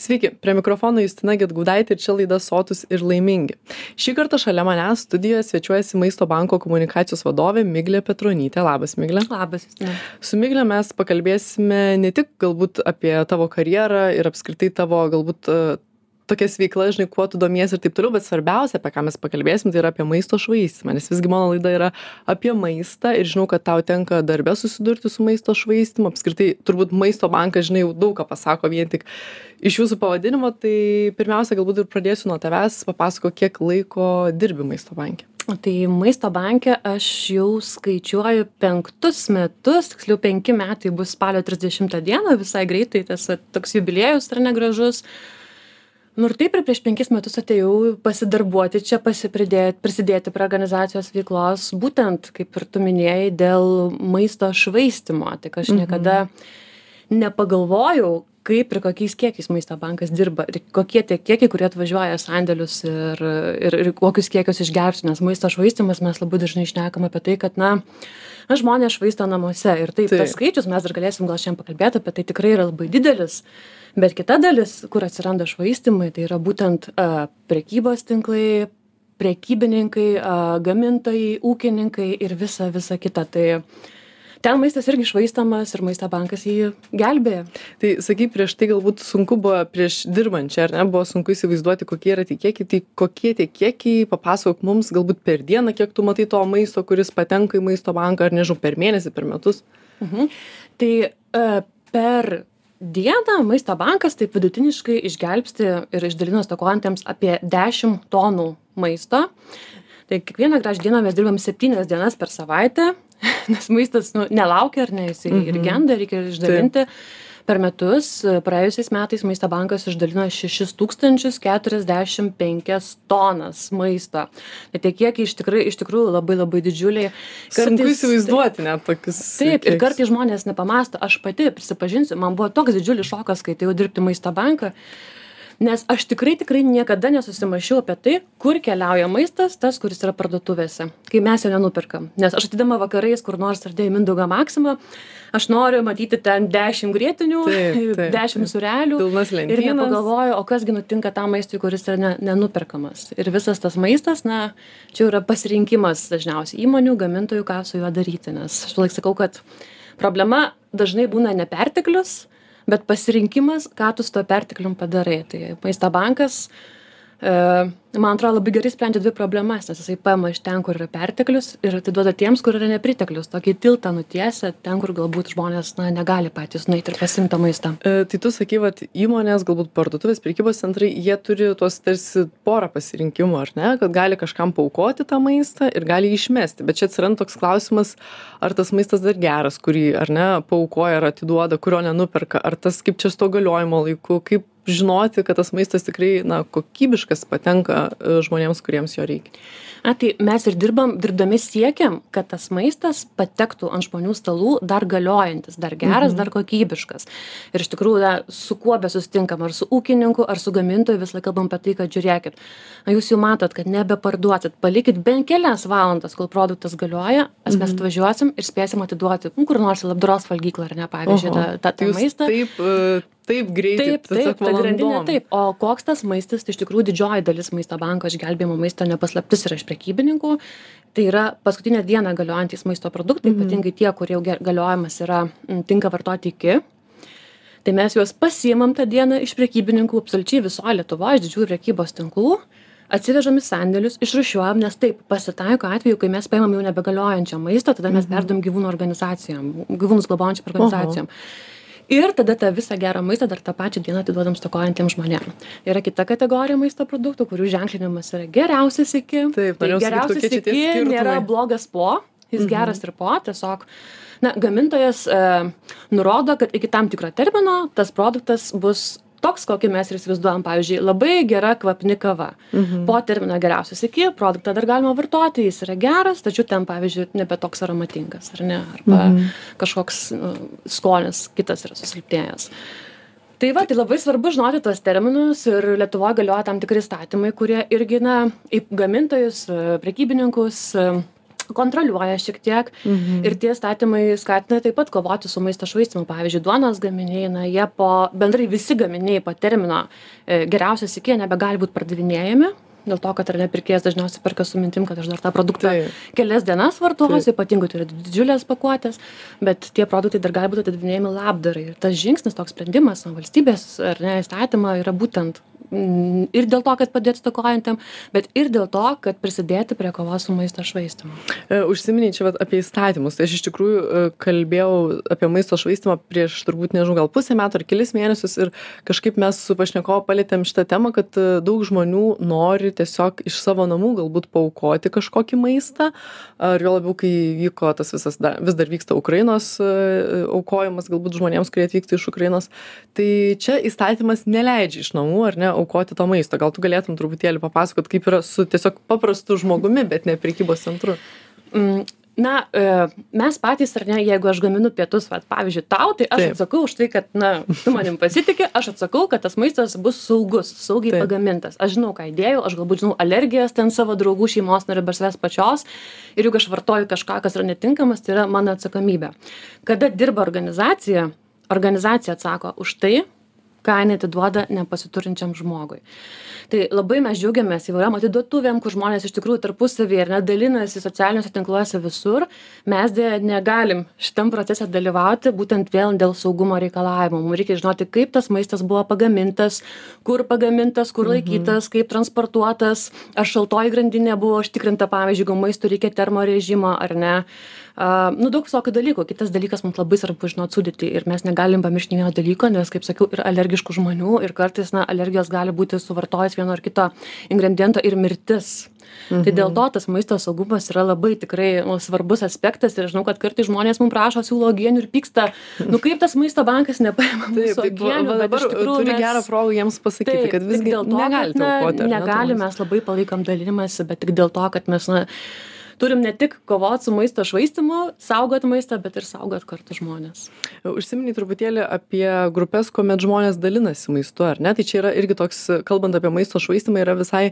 Sveiki, prie mikrofono Justina Getgudaitė ir čia laida Sotus ir laimingi. Šį kartą šalia manęs studijoje svečiuojasi Maisto banko komunikacijos vadovė Miglė Petronytė. Labas, Miglė. Labas, Justina. Su Miglė mes pakalbėsime ne tik galbūt apie tavo karjerą ir apskritai tavo galbūt tokias veiklas žinai kuo tu domiesi ir taip toliau bet svarbiausia apie ką mes pakalbėsim tai yra apie maisto švaistymą nes visgi mano laida yra apie maistą ir žinau kad tau tenka darbe susidurti su maisto švaistymu. Apskritai turbūt maisto bankas žinai jau daug ką pasako vien tik iš jūsų pavadinimo tai pirmiausia galbūt ir pradėsiu nuo tavęs papasakok kiek laiko dirbi maisto banke. Tai maisto banke aš jau skaičiuoju penktus metus, tiksliau penki metai bus spalio 30 dieną, visai greitai tas toks jubiliejus ar negražus nu ir taip ir prieš penkis metus atėjau pasidarbuoti čia pasipridėt prisidėti prie organizacijos veiklos būtent kaip ir tu minėjai dėl maisto švaistymo tik aš niekada nepagalvojau kaip ir kokiais kiekiais maisto bankas dirba ir kokie tie kiekiai kurie atvažiuoja į sandėlius ir ir ir kokius kiekius išgelbsti nes maisto švaistymas mes labai dažnai šnekam apie tai kad na na žmonės švaisto namuose. Ir taip tas skaičius mes dar galėsim gal šiandien pakalbėt apie tai tikrai yra labai didelis bet kita dalis kur atsiranda švaistymai tai yra būtent a prekybos tinklai prekybininkai a gamintojai ūkininkai ir visa visa kita. Tai ten maistas irgi švaistomas ir maisto bankas jį gelbėja. Tai sakei prieš tai galbūt sunku buvo prieš dirbant čia ar ne buvo sunku įsivaizduoti kokie yra tie kiekiai tai kokie tie kiekiai papasakok mums galbūt per dieną kiek tu matai to maisto kuris patenka į maisto banką ar nežinau per mėnesį per metus. Mhm. tai a per dieną maisto bankas taip vidutiniškai išgelbsti ir išdalina stokojantiems apie dešim tonų maisto. Tai kiekvieną gražią dieną mes dirbam septynias dienas per savaitę nes maistas nu nelaukia ar ne jisai ir Mhm. genda reikia išdalinti per metus praėjusiais metais maisto bankas išdalino šešis tūkstančius keturiasdešim penkias tonas maisto. Tai tie kiekiai iš tikrai iš tikrųjų labai labai didžiuliai. Sunku įsivaizduoti net tokius taip ir kartais žmonės nepamąsto aš pati prisipažinsiu man buvo toks didžiulis šokas kai atėjau dirbti į maisto banką nes aš tikrai tikrai niekada nesusimąsčiau apie tai kur keliauja maistas tas kuris yra parduotuvėse kai mes jo nenuperkam nes aš ateidama vakarais kur nors ar į mindaugo maksimą aš noriu matyti ten dešim grietinių dešim sūrelių ir nepagalvoju o kas gi nutinka tam maistui kuris yra ne nenuperkamas ir visas tas maistas na čia jau yra pasirinkimas dažniausiai įmonių gamintojų ką su juo daryti. Nes aš visąlaik sakau kad problema dažnai būna ne perteklius bet pasirinkimas ką tu su tuo perteklium padarai. Tai maisto bankas e man atrodo labai gerai sprendžia dvi problemas nes jisai paima iš ten kur yra perteklius ir atiduoda tiems kur yra nepriteklius tokį tiltą nutiesia ten kur galbūt žmonės negali patys nueit ir pasiimt to maisto E, Tai tu sakai, vat, įmonės, galbūt parduotuvės, prekybos centrai, jie turi tuos tarsi porą pasirinkimų, ar ne, kad gali kažkam paukoti tą maistą ir gali jį išmesti. Bet čia atsiranda toks klausimas, ar tas maistas dar geras, kurį, ar ne, paukoja ar atiduoda, kurio nenuperka, ar tas kaip čia sto galiojimo laiku, kaip žinoti, kad tas maistas tikrai, na, kokybiškas patenka žmonėms, kuriems jo reikia. a tai mes ir dirbam dirbdami siekiam kad tas maistas patektų ant žmonių stalų dar galiojantis dar geras dar kokybiškas. Ir iš tikrųjų na su kuo besusitinkam ar su ūkininku ar su gamintoju visąlaik kalbam apie tai kad žiūrėkit na jūs jau matot kad nebeparduosit palikit bent kelias valandas kol produktas galioja mes atvažiuosim ir spėsim atiduoti kur nors labdaros valgyklą ar ne pavyzdžiui tą tą tą maistą. Taip, e, taip greitai, taip taip ta grandinė taip. O koks tas maistas tai iš tikrųjų didžioji dalis maisto banko išgelbėjimo maisto ne paslaptis yra iš prekybininkų. Tai yra paskutinę dieną galiojantys maisto produktai ypatingai tie kur jau galiojimas yra tinka vartoti iki. Tai mes juos pasiimam tą dieną iš prekybininkų absoliučiai visoj lietuvoj iš didžiųjų prekybos tinklų atsivežam į sandėlius išrūšiuojam nes taip pasitaiko atvejų kai mes paimam jau nebegaliojančio maisto tada mes perduodam gyvūnų organizacijom gyvūnus globojančiom organizacijom ir tada tą visą gerą maistą dar tą pačią dieną atiduodam stokojantiem žmonėm. Yra kita kategorija maisto produktų kurių ženklinimas yra geriausias iki. Taip, tai geriausias iki nėra blogas po jis geras ir po tiesiog na gamintojas e, nurodo kad iki tam tikro termino tas produktas bus toks kokį mes ir įsivaizduojam. Pavyzdžiui labai gera kvapni kava. Po termino geriausias iki produktą dar galima vartoti jis yra geras tačiau ten pavyzdžiui nebe toks aromatingas ar ne? Arba kažkoks nu, skonis kitas yra susilpnėjęs. Tai va tai labai svarbu žinoti tuos terminus ir lietuvoj galioja tam tikri įstatymai kurie irgi na gamintojus prekybininkus kontroliuoja šiek tiek Mhm. ir tie įstatymai skatina taip pat kovoti su maisto švaistymu pavyzdžiui duonos gaminiai na jie po bendrai visi gaminiai po termino e, geriausias iki nebegali būt pardavinėjami dėl to kad ar ne pirkėjas dažniausiai perka su mintim kad aš dar tą produktą Taip. kelias dienas vartosiu ypatingai tai yra didžiulės pakuotės bet tie produktai dar gali būt atidavinėjami labdarai ir tas žingsnis toks sprendimas valstybės ar ne įstatymo yra būtent ir dėl to kad padėt stokojantiem bet ir dėl to kad prisidėti prie kovos su maisto švaistymu E, Užsiminėjai čia apie įstatymus. Tai aš iš tikrųjų e, kalbėjau apie maisto švaistimą prieš turbūt, nežinau, gal pusę metų ar kelis mėnesius ir kažkaip mes su pašnekovu palėtėm šitą temą, kad e, daug žmonių nori tiesiog iš savo namų galbūt paukoti kažkokį maistą. Ar jo labiau, kai vyko tas visas, vis dar vyksta Ukrainos aukojimas galbūt žmonėms, kurie atvyksta iš Ukrainos. Tai čia įstatymas neleidžia iš namų ar ne aukoti to maisto. Gal tu galėtum truputėlį papasakot, kaip yra su tiesiog paprastu žmogumi, bet ne prekybos centru. Mm, Na, e, mes patys, ar ne, jeigu aš gaminu pietus, vat, pavyzdžiui, tau, tai aš Taip. Atsakau už tai, kad, na, tu manim pasitikė, aš atsakau, kad tas maistas bus saugus, saugiai Taip. Pagamintas. Aš žinau, ką įdėjau, aš galbūt žinau alergijas ten savo draugų šeimos narių be savęs pačios. Ir jeigu aš vartoju kažką, kas yra netinkamas, tai yra mano atsakomybė. Kada dirba organizacija, organizacija atsako už tai, ką jinai atiduoda nepasiturinčiam žmogui. Tai labai mes džiaugiamės įvairiom atiduotuvėm, kur žmonės iš tikrųjų tarpusavį ir net dalinasi socialiniuose tinkluose visur. Mes dėja negalim šitam procese dalyvauti būtent vėl dėl saugumo reikalavimų. Mums reikia žinoti, kaip tas maistas buvo pagamintas, kur pagamintas, kur laikytas, kaip transportuotas, ar šaltoji grandinė buvo užtikrinta, pavyzdžiui, jeigu maistui reikia termo režimo ar ne. Uh, nu, daug visokių dalykų. Kitas dalykas, mums labai svarbu žinoti sudėti ir mes negalim pamiršti vieno dalyko, nes, kaip sakiau, yra alergiškų žmonių ir kartais, na, alergijos gali būti suvartojęs vieno ar kito ingrediento ir mirtis. Mhm. Tai dėl to tas maisto saugumas yra labai tikrai nu, svarbus aspektas ir žinau, kad kartais žmonės mums prašo siūlo uogienių ir pyksta, nu kaip tas maisto bankas nepaima mūsų uogienių, dabar iš tikrųjų turi mes- gerą progą jiems pasakyti, Taip, kad visgi dėl to, na, aukoti. ar ne, to Negalim, maisto. mes labai palaikom dalinimąsi, bet tik dėl to, kad mes na, turim ne tik kovoti su maisto švaistimu, saugot maistą, bet ir saugot kartu žmonės. Užsiminiai truputėlį apie grupės, kuomet žmonės dalinasi maistu, ar ne? Tai čia yra irgi toks, kalbant apie maisto švaistimą, yra visai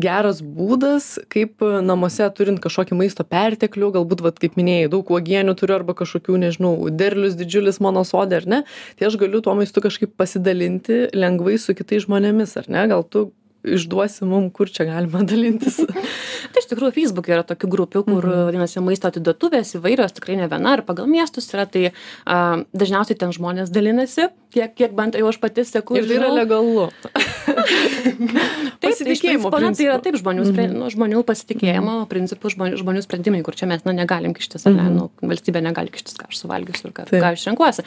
geras būdas, kaip namuose turint kažkokį maisto perteklių, galbūt, vat, kaip minėjai, daug uogienių turiu arba kažkokių, nežinau, derlius didžiulis mano sodė, ar ne? Tai aš galiu tuo maistu kažkaip pasidalinti lengvai su kitais žmonėmis, ar ne? Gal tu išduosi mum, kur čia galima dalintis. Tai iš tikrųjų Facebook'e yra tokių grupių, kur Mhm. mhm. vadinasi maisto atiduotuvės įvairios, tikrai ne viena, ir pagal miestus yra, tai a, dažniausiai ten žmonės dalinasi, kiek, kiek bent jau aš pati seku. Ir tai yra legalu. Taip, tai Pasitikėjimo na, tai yra taip žmonių, spre, nu, žmonių pasitikėjimo principų, žmonių, žmonių sprendimai, kur čia mes na, negalim kištis, ar ne, nu, valstybė negali kištis, ką aš suvalgysiu ir ką, Taip. ką aš renkuosi.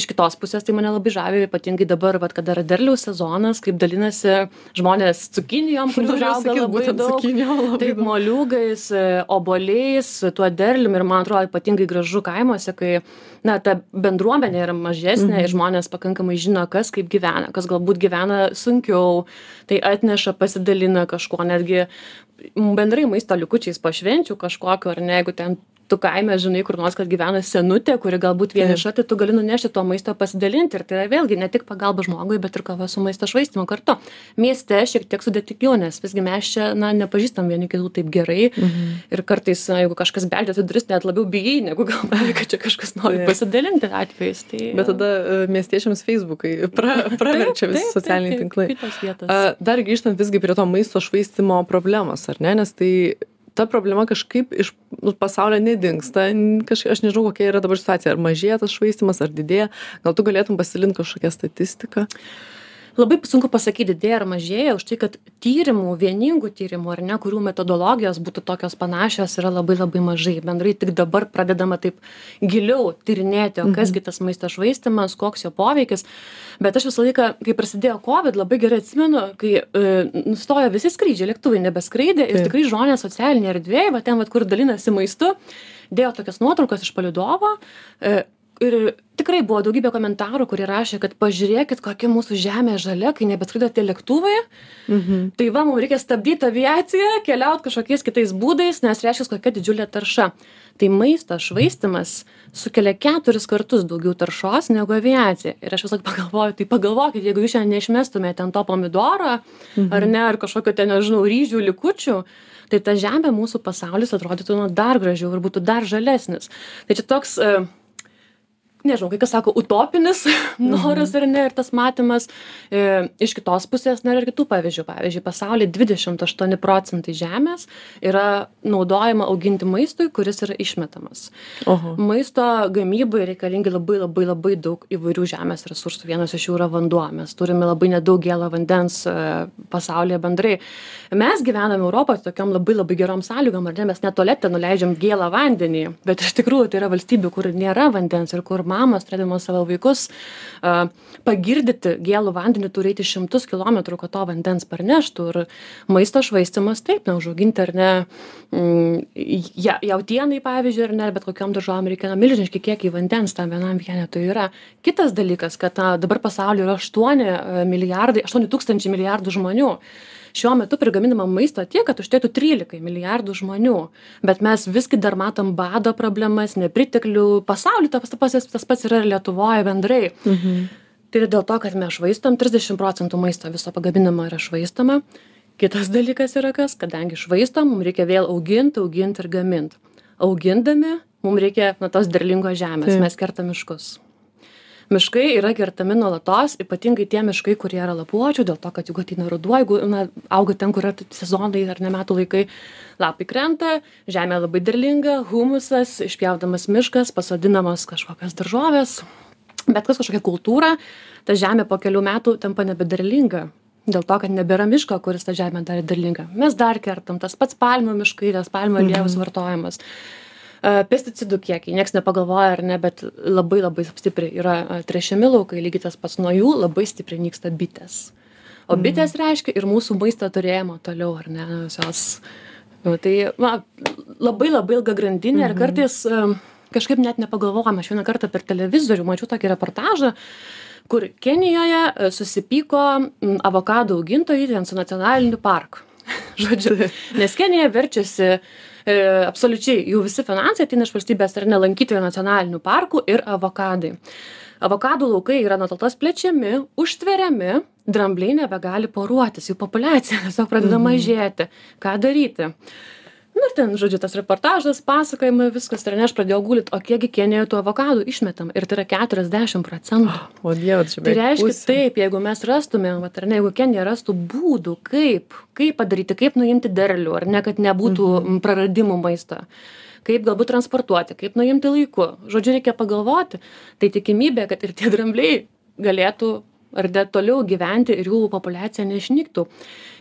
Iš kitos pusės tai mane labai žavi, ypatingai dabar, vat, kada yra derliaus sezonas, kaip dalinasi žmonės cukinijom, kurių Norėjau užauga labai daug. cukinijom labai Taip, daug. moliūgais, e, oboliais, tuo derliumi ir man atrodo ypatingai gražu kaimuose, kai na, ta bendruomenė yra mažesnė ir žmonės pakankamai žino, kas kaip gyvena, kas galbūt gyvena sunkiau, tai atneša, pasidalina kažko, netgi bendrai maisto likučiais pašvenčių kažkokio, ar ne, jeigu ten tu kaime žinai kur nors, kad gyvena senutė, kuri galbūt vieniša, tai tu gali nunešti to maisto pasidalinti. Ir tai yra vėlgi ne tik pagalba žmogui, bet ir kova su maisto švaistimu kartu. Mieste šiek tiek sudėtingiau, nes visgi mes čia, na, nepažįstam vieni kitų taip gerai. Mhm. Ir kartais, na, jeigu kažkas beldžiasi į duris, net labiau bijai, negu galvoji, kad čia kažkas nori pasidalinti atvejais. Tai, Bet tada e, miestiečiams Facebookai pra, praverčia visi socialiniai tinklai. Dar grįžtant visgi prie to maisto švaistimo problemos, ar ne? Nes tai ta problema kažkaip iš nu, pasaulio nedingsta. Kažkaip, aš nežinau, kokia yra dabar situacija. Ar mažėja tas švaistimas, ar didėja. Gal tu galėtum pasidalinti kažkokią statistiką? Labai sunku pasakyti didėja ar mažėja už tai kad tyrimų vieningų tyrimų ar ne kurių metodologijos būtų tokios panašios yra labai labai mažai. Bendrai tik dabar pradedama taip giliau tyrinėti o kas gi tas maisto švaistymas koks jo poveikis. Bet aš visą laiką kai prasidėjo covid labai gerai atsimenu kai e, nustojo visi skrydžiai lėktuvai nebeskraidė ir tikrai žmonės socialinėj erdvėj va ten vat kur dalinasi maistu dėjo tokias nuotraukas iš palydovo e, ir tikrai buvo daugybė komentarų kurie rašė kad pažiūrėkit kokia mūsų žemė žalia kai nebeskraido tie lėktuvai. Mhm. tai va mum reikia stabdyt aviaciją keliaut kažkokiais kitais būdais nes reiškias kokia didžiulė tarša. Tai maisto švaistymas sukelia keturis kartus daugiau taršos negu aviacija. Ir aš visąlaik pagalvoju tai pagalvokit jeigu jūs šiandien neišmestumėt ten to pomidoro ar ne ar kažkokio ten nežinau ryžių likučių tai ta žemė mūsų pasaulis atrodytų nu dar gražiau ir būtų dar žalesnis. Tai čia toks e, nežinau kai kas sako utopinis noras ar ne ir tas matymas e, iš kitos pusės na ir kitų pavyzdžių. Pavyzdžiui pasauly dvidešimt aštuoni procentai žemės yra naudojama auginti maistui kuris yra išmetamas. Oho. maisto gamybai reikalingi labai labai labai daug įvairių žemės resursų. Vienas iš jų yra vanduo. Mes turime labai nedaug gėlo vandens e, pasaulyje bendrai. Mes gyvename europoj tokiom labai labai gerom sąlygom ar ne? Mes net tualete nuleidžiam gėlą vandenį bet iš tikrųjų tai yra valstybių kur nėra vandens ir kur mamos turėdamos savo vaikus a, pagirdyti gėlų vandenį turi eiti šimtus kilometrų kad to vandens parneštų ir maisto švaistymas taip na užauginti ar ne mm, ja, jautienai pavyzdžiui ar ne bet kokiom daržovėm reikia na milžiniški kiekiai vandens tam vienam vienetui yra. Kitas dalykas kad na dabar pasaulyje yra aštuoni e, milijardai aštuoni tūkstančiai milijardų žmonių šiuo metu prigaminama maisto tiek kad užtektų trylikai milijardų žmonių. Bet mes visgi dar matom bado problemas nepriteklių pasauly tas pats tas pats yra ir lietuvoj bendrai. Mhm. tai yra dėl to kad mes švaistom trisdešim procentų maisto viso pagaminamo yra švaistoma. Kitas dalykas yra kas? Kadangi švaistom mum reikia vėl augint augint ir gamint. Augindami mum reikia na tos derlingos žemės. Mes kertam miškus miškai yra kertami nuolatos ypatingai tie miškai kurie yra lapuočių dėl to kad juk ateina ruduo jeigu na auga ten kur yra sezonai ar ne metų laikai lapai krenta žemė labai derlinga humusas išpjaudamas miškas pasodinamos kažkokios daržovės bet kas kažkokia kultūra ta žemė po kelių metų tampa nebederlinga dėl to kad nebėra miško kuris tą žemę darė derlingą mes dar kertam tas pats palmių miškai tas palmių aliejaus vartojimas E, pesticidų kiekiai nieks nepagalvoja ar ne bet labai labai stipriai yra tręšiami laukai lygiai tas pats nuo jų labai stipriai nyksta bitės. O bitės reiškia ir mūsų maisto turėjimą toliau ar ne jos nu, tai na labai labai ilga grandinė ir kartais kažkaip net nepagalvojam aš vieną kartą per televizorių mačiau tokį reportažą kur kenijoje susipyko avokadų augintojai ten su nacionaliniu parku. Žodžiu nes kenija verčiasi e, absoliučiai jų visi finansai ateina iš valstybės ar ne lankytojų nacionalinių parkų ir avokadai. Avokadų laukai yra nuolatos plečiami užtveriami drambliai nebegali poruotis jų populiacija tiesiog pradeda mažėti. Ką daryti nu ir ten žodžiu tas reportažas pasakojimai viskas ir ne aš pradėjau gūglit o kiekgi kenijoj tų avokadų išmetam ir tai yra keturiasdešim procentų O dieve, čia Tai beveik reiškia taip, jeigu mes rastumėm, vat, ar ne, jeigu Kenija rastų būdų, kaip, kaip padaryti, kaip nuimti derlių, ar ne, kad nebūtų mhm. praradimų maisto, kaip galbūt transportuoti, kaip nuimti laiku. Žodžiu, reikia pagalvoti, tai tikimybė, kad ir tie drambliai galėtų ar net toliau gyventi ir jų populiacija neišnyktų.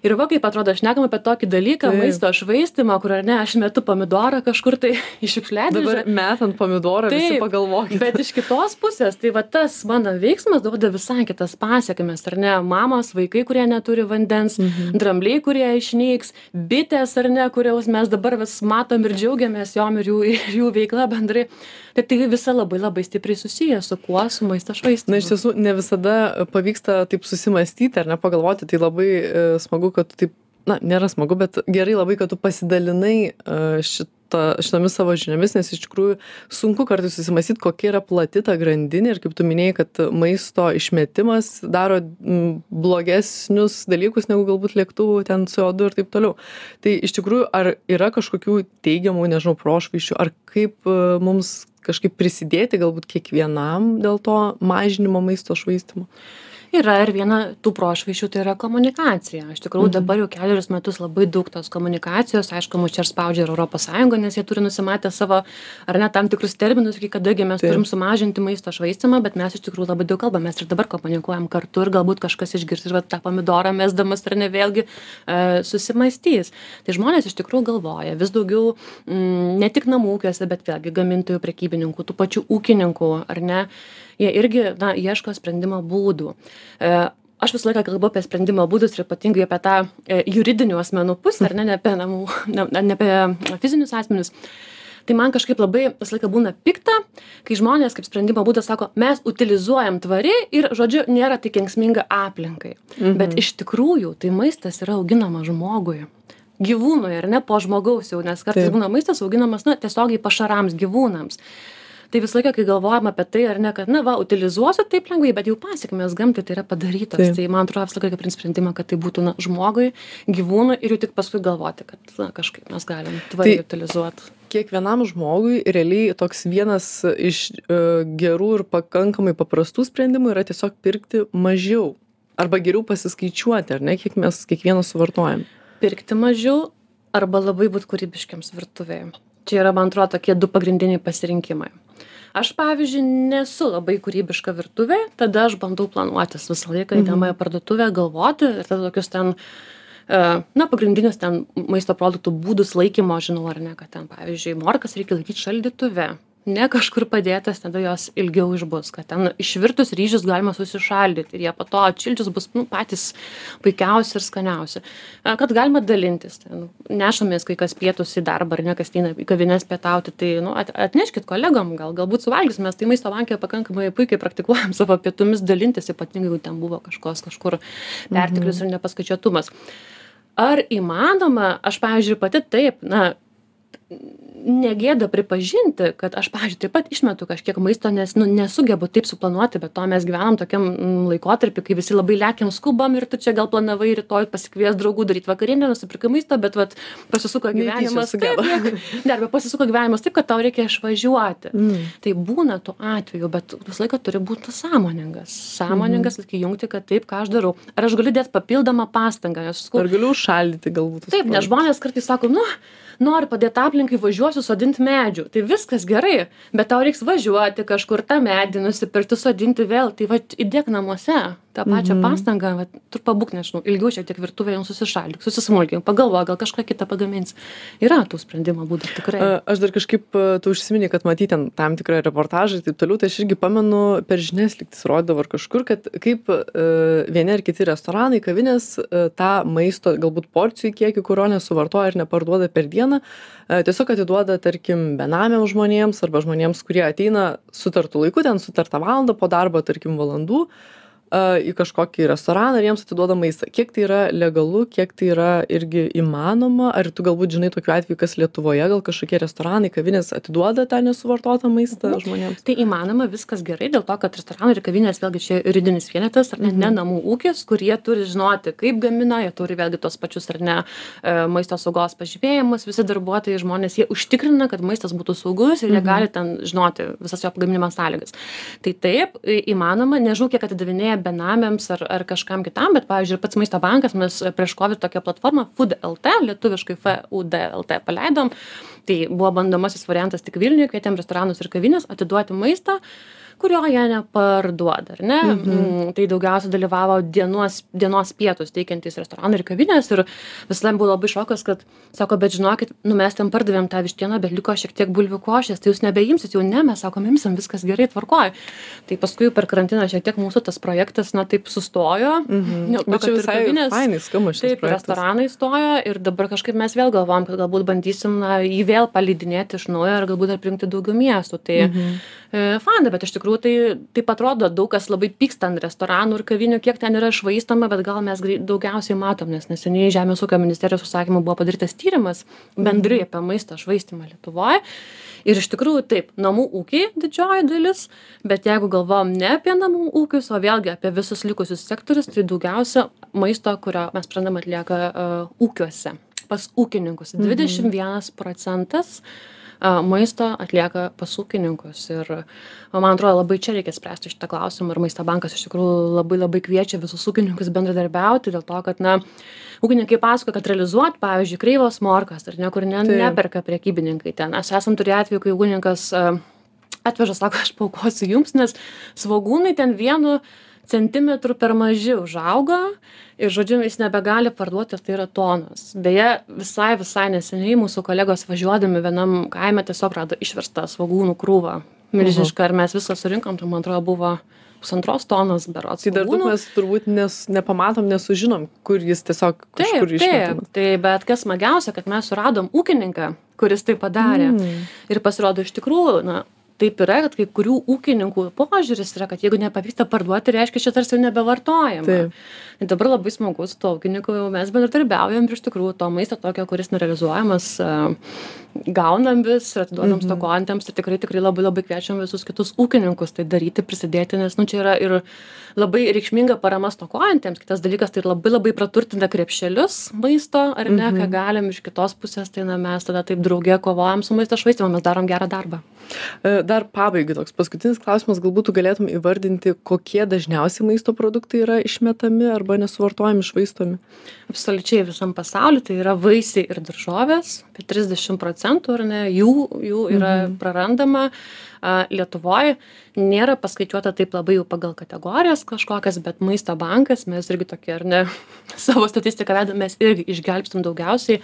Ir va, kaip atrodo, šnekam apie tokį dalyką, Taip. maisto švaistimą, kur ar ne, aš metu pomidorą kažkur tai iš šiukšliadėžę. Dabar metant pomidorą, visi Taip, pagalvokit. Bet iš kitos pusės, tai va tas mano veiksmas duoda visai kitas pasiekmes, ar ne? Mamos, vaikai, kurie neturi vandens, mhm. drambliai, kurie išnyks, bitės, ar ne, kurios mes dabar vis matom ir džiaugiamės jom ir jų, ir jų veikla bendrai. Tai tai visa labai labai stipriai susiję su kuo, su maisto švaistymu. Na, iš tiesų, ne visada pavyksta taip susimastyti ar nepagalvoti, tai labai e, smagu, kad tu taip, na, nėra smagu, bet gerai labai, kad tu pasidalinai e, šito, šitomis savo žiniomis, nes iš tikrųjų sunku kartais susimastyti, kokia yra plati ta grandinė ir kaip tu minėjai, kad maisto išmetimas daro blogesnius dalykus negu galbūt lėktuvų, ten CO2 ir taip toliau. Tai iš tikrųjų, ar yra kažkokių teigiamų, nežinau, prošvaiščių, ar kaip e, mums kažkaip prisidėti galbūt kiekvienam dėl to mažinimo maisto švaistimo? Yra ir viena tų prošvaišių tai yra komunikacija. Iš tikrųjų, mhm. dabar jau keliarius metus labai daug tos komunikacijos, aišku, mus čia ir spaudžia ir Europos Sąjunga, nes jie turi nusimatę savo, ar ne, tam tikrus terminus, iki kadagi mes Taip. turim sumažinti maisto švaistimą, bet mes iš tikrųjų labai daug kalbame, mes ir dabar komunikuojam kartu ir galbūt kažkas išgirs ir va, tą pomidorą mesdamas ar ne vėlgi e, susimastys. Tai žmonės iš tikrųjų galvoja vis daugiau m, ne tik namų ūkiuose, bet vėlgi gamintojų, prekybininkų, tų pačių ūkininkų, ar ne, jie irgi na, ieško sprendimo būdų. E, Aš visą laiką kalbu apie sprendimo būdus ir ypatingai apie tą e, juridinių asmenų pusę, ar ne, ne apie, namų, ne, ne apie fizinius asmenius. tai man kažkaip labai visą laiką būna pikta kai žmonės kaip sprendimo būdą sako mes utilizuojam tvari ir žodžiu nėra tai kenksminga aplinkai. Bet iš tikrųjų tai maistas yra auginamas žmogui. Gyvūnui ar ne po žmogaus jau nes kartais būna maistas auginamas na tiesiogiai pašarams gyvūnams tai visą laiką kai galvojam apie tai ar ne kad na va utilizuosiu taip lengvai bet jau pasekmės gamtai tai yra padarytos. Tai man atrodo visą laiką priimt sprendimą kad tai būtų na žmogui gyvūnui ir jau tik paskui galvoti kad na kažkaip mes galim tvariai utilizuot. kiekvienam žmogui realiai toks vienas iš e, gerų ir pakankamai paprastų sprendimų yra tiesiog pirkti mažiau arba geriau pasiskaičiuoti ar ne kiek mes kiekvienas suvartojam. Pirkti mažiau arba labai būt kūrybiškiems virtuvėje čia yra man atrodo tokie du pagrindiniai pasirinkimai. Aš pavyzdžiui nesu labai kūrybiška virtuvėj tada aš bandau planuotis visą laiką eidama į parduotuvę galvoti ir tada tokius ten e, na pagrindinius ten maisto produktų būdus laikymo žinau ar ne kad ten pavyzdžiui morkas reikia laikyt šaldytuve ne kažkur padėtas tada jos ilgiau išbus kad ten išvirtus ryžius galima susišaldyt ir jie po to atšildžius bus nu patys puikiausi ir skaniausi. Kad galima dalintis ten nešamės kai kas pietus į darbą ar ne kas eina į kavines pietauti tai nu at atneškit kolegom gal galbūt suvalgys mes tai maisto banke pakankamai puikiai praktikuojam savo pietumis dalintis ypatingai jeigu ten buvo kažkoks kažkur perteklius ir nepaskaičiuotumas. Ar įmanoma aš pavyzdžiui pati taip na negėda pripažinti kad aš pavyzdžiui taip pat išmetu kažkiek maisto nes nu nesugebu taip suplanuoti be to mes gyvenam tokiam laikotarpy kai visi labai lekiam skubam ir tu čia gal planavai rytoj pasikviest draugų daryt vakarienę nusipirkai maisto bet vat pasisuko gyvenimas taip ne arba pasisuko gyvenimas taip kad tau reikia išvažiuoti. Mm. tai būna tų atvejų bet visą laiką turi būt sąmoningas. Sąmoningas įjungti kad taip ką aš darau. Ar aš galiu dėt papildomą pastangą nes sakau ar galiu užšaldyti galbūt? Taip nes žmonės kartais sako nu noriu padėt aplinkai važiuosiu sodint medžių. Tai viskas gerai bet tau reiks važiuoti kažkur tą medį nusipirkti sodinti vėl. Tai vat įdėk namuose tą pačią pastangą vat tu pabūk nežinau ilgiau šiek tiek virtuvėje susišaldyk susismulkink pagalvok gal kažką kitą pagaminsi. Yra tų sprendimo būdų tikrai. Aš dar kažkaip, tu užsiminė, kad matyti ten tam tikrą reportažą ir taip toliau, tai aš irgi pamenu, per žinias liktis rodydavo ar kažkur, kad kaip vieni ar kiti restoranai, kavinės tą maisto, galbūt porcijų kiekį, kurio nesuvartoja ir neparduoda per dieną, tiesiog atiduoda, tarkim, benamiams žmonėms arba žmonėms, kurie ateina sutartų laiku, ten sutartą valandą po darbo, tarkim, valandų į kažkokį restoraną ir jiems atiduoda maistą. Kiek tai yra legalu, kiek tai yra irgi įmanoma, ar tu galbūt žinai tokiu atveju, kas Lietuvoje, gal kažkokie restoranai, kavinės atiduoda tą nesuvartotą maistą žmonėms? tai įmanoma viskas gerai dėl to kad restoranai ir kavinės vėlgi čia juridinis vienetas ar ne ne namų ūkis kur jie turi žinoti kaip gamina jie turi vėlgi tuos pačius ar ne e, maisto saugos pažymėjimus visi darbuotojai žmonės jie užtikrina kad maistas būtų saugus ir jie gali ten žinoti visas jo pagaminimo sąlygas tai taip įmanoma nežinau kiek atidavinėja benamiams ar ar kažkam kitam bet pavyzdžiui ir pats maisto bankas mes prieš covid tokią platformą food lt lietuviškai fud lt paleidom. Tai buvo bandomasis variantas tik vilniuj kvietėm restoranus ir kavines atiduoti maistą kurio jie neparduoda ar ne? Mm, tai daugiausia dalyvavo dienos dienos pietus teikiantys restoranai ir kavinės ir visada buvo labai šokas kad sako bet žinokit nu mes ten pardavėm tą vištieną bet liko šiek tiek bulvių košės tai jūs nebeimsit jau ne mes sakom imsim viskas gerai tvarkoj. Tai paskui per karantiną šiek tiek mūsų tas projektas na taip sustojo. Dėl to, Bet kad ir kavinės- fainai skamba šis Taip, restoranai stojo ir dabar kažkaip mes vėl galvom, kad galbūt bandysim na, jį vėl palydinėti iš naujo ir galbūt apjungti daugiau miestų. Tai mhm. e, faina, bet iš tikrųjų tai taip atrodo, daug kas labai pyksta ant restoranų ir kavinių, kiek ten yra išvaistama, bet gal mes daugiausiai matom, nes neseniai Žemės ūkio ministerijos užsakymu buvo padarytas tyrimas bendrai apie maisto švaistimą Lietuvoje. Ir iš tikrųjų taip, namų ūkiai didžioji dalis, bet jeigu galvom ne apie namų ūkius, o vėlgi apie visus likusius sektorius, tai daugiausia maisto, kurio mes prandam atlieka uh, ūkiuose, pas ūkininkus. 21 procentas uh, maisto atlieka pas ūkininkus. Ir man atrodo, labai čia reikia spręsti šitą klausimą. Ir maisto bankas iš tikrųjų labai labai kviečia visus ūkininkus bendradarbiauti dėl to, kad, na, ūkininkai pasako, kad realizuot, pavyzdžiui, kreivos morkas, ar ne, kur ne, Taip. neperka priekybininkai ten. Mes esam turėję atveju, kai ūkininkas atveža, sako, aš paukosiu jums, nes svagūnai ten vienu centimetru per maži užauga ir, žodžiu, jis nebegali parduoti, tai yra tonas. Beje, visai, visai neseniai mūsų kolegos važiuodami vienam kaime tiesiog rado išverstą svagūnų krūvą. Milžinišką, ir mes visą surinkom, tai man atrodo buvo pusantros tonos berots. Tai dar daug svogūnų. mes turbūt nes, nepamatom, nesužinom, kur jis tiesiog Taip, kažkur taip, išmetamas. tai bet kas smagiausia, kad mes suradom ūkininką, kuris tai padarė. Mm. Ir pasirodo iš tikrųjų, na, taip yra, kad kai kurių ūkininkų požiūris yra, kad jeigu nepavyksta parduoti, reiškia, čia tarsi jau nebevartojama. Taip. Ir dabar labai smagu su to ūkininku, mes bendradarbiaujam ir iš tikrųjų to maisto tokio, kuris nerealizuojamas, gaunam vis ir atiduodam mhm. stokojantiems, tai tikrai, tikrai labai labai kviečiam visus kitus ūkininkus tai daryti, prisidėti, nes, nu, čia yra ir labai reikšminga parama stokojantiems, kitas dalykas, tai labai labai praturtina krepšelius maisto, ar ne, mhm. ką galim iš kitos pusės, tai na, mes tada taip draugė kovojam su maisto švaistimu, mes darom gerą darbą. Dar pabaigai toks paskutinis klausimas, galbūt galėtum įvardinti, kokie dažniausiai maisto produktai yra išmetami ar arba nesuvartojami švaistomi absoliučiai visam pasauly tai yra vaisiai ir daržovės apie trisdešim procentų ar ne jų jų yra mhm. prarandama a lietuvoj nėra paskaičiuota taip labai jau pagal kategorijas kažkokias bet maisto bankas mes irgi tokie ar ne savo statistiką vedam mes irgi išgelbstim daugiausiai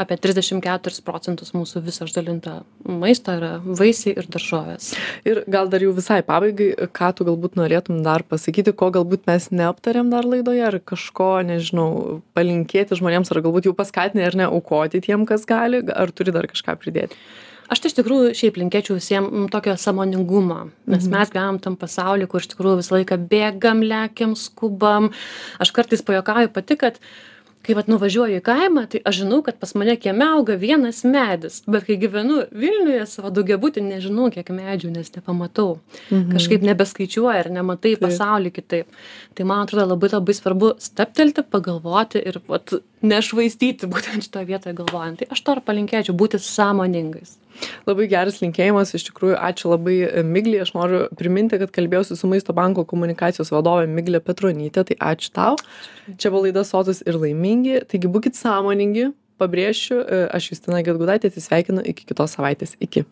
apie trisdešim keturis procentus mūsų viso išdalinto maisto yra vaisiai ir daržovės. Ir gal dar jau visai pabaigai ką tu galbūt norėtum dar pasakyti ko galbūt mes neaptarėm dar laidoje ar kažko nežinau palinkėti žmonėms ar galbūt jau paskatinai ar ne aukoti tiem kas gali ar turi dar kažką pridėti aš tai iš tikrųjų šiaip linkėčiau visiem tokio sąmoningumo nes mhm. mes gyvenam tam pasauly kur iš tikrųjų visą laiką bėgam lekiam skubam. Aš kartais pajuokauju pati kad kai vat nuvažiuoju į kaimą tai aš žinau kad pas mane kieme auga vienas medis bet kai gyvenu vilniuje savo daugiabuty nežinau kiek medžių nes nepamatau. Mhm. kažkaip nebeskaičiuoji ar nematai pasaulį kitaip. Tai man atrodo labai labai svarbu stabtelti pagalvoti ir vat nešvaistyti būtent šitoj vietoj galvojant. Tai aš to ir palinkėčiau būti sąmoningais Labai geras linkėjimas, iš tikrųjų, ačiū labai e, Miglį, aš noriu priminti, kad kalbėjausi su Maisto banko komunikacijos vadovė Miglė Petronytė, tai ačiū tau. Čia buvo laida Sotus ir laimingi, taigi būkite sąmoningi, pabrėšiu, e, aš Justina Gedgudaitė atsisveikinu iki kitos savaitės. Iki.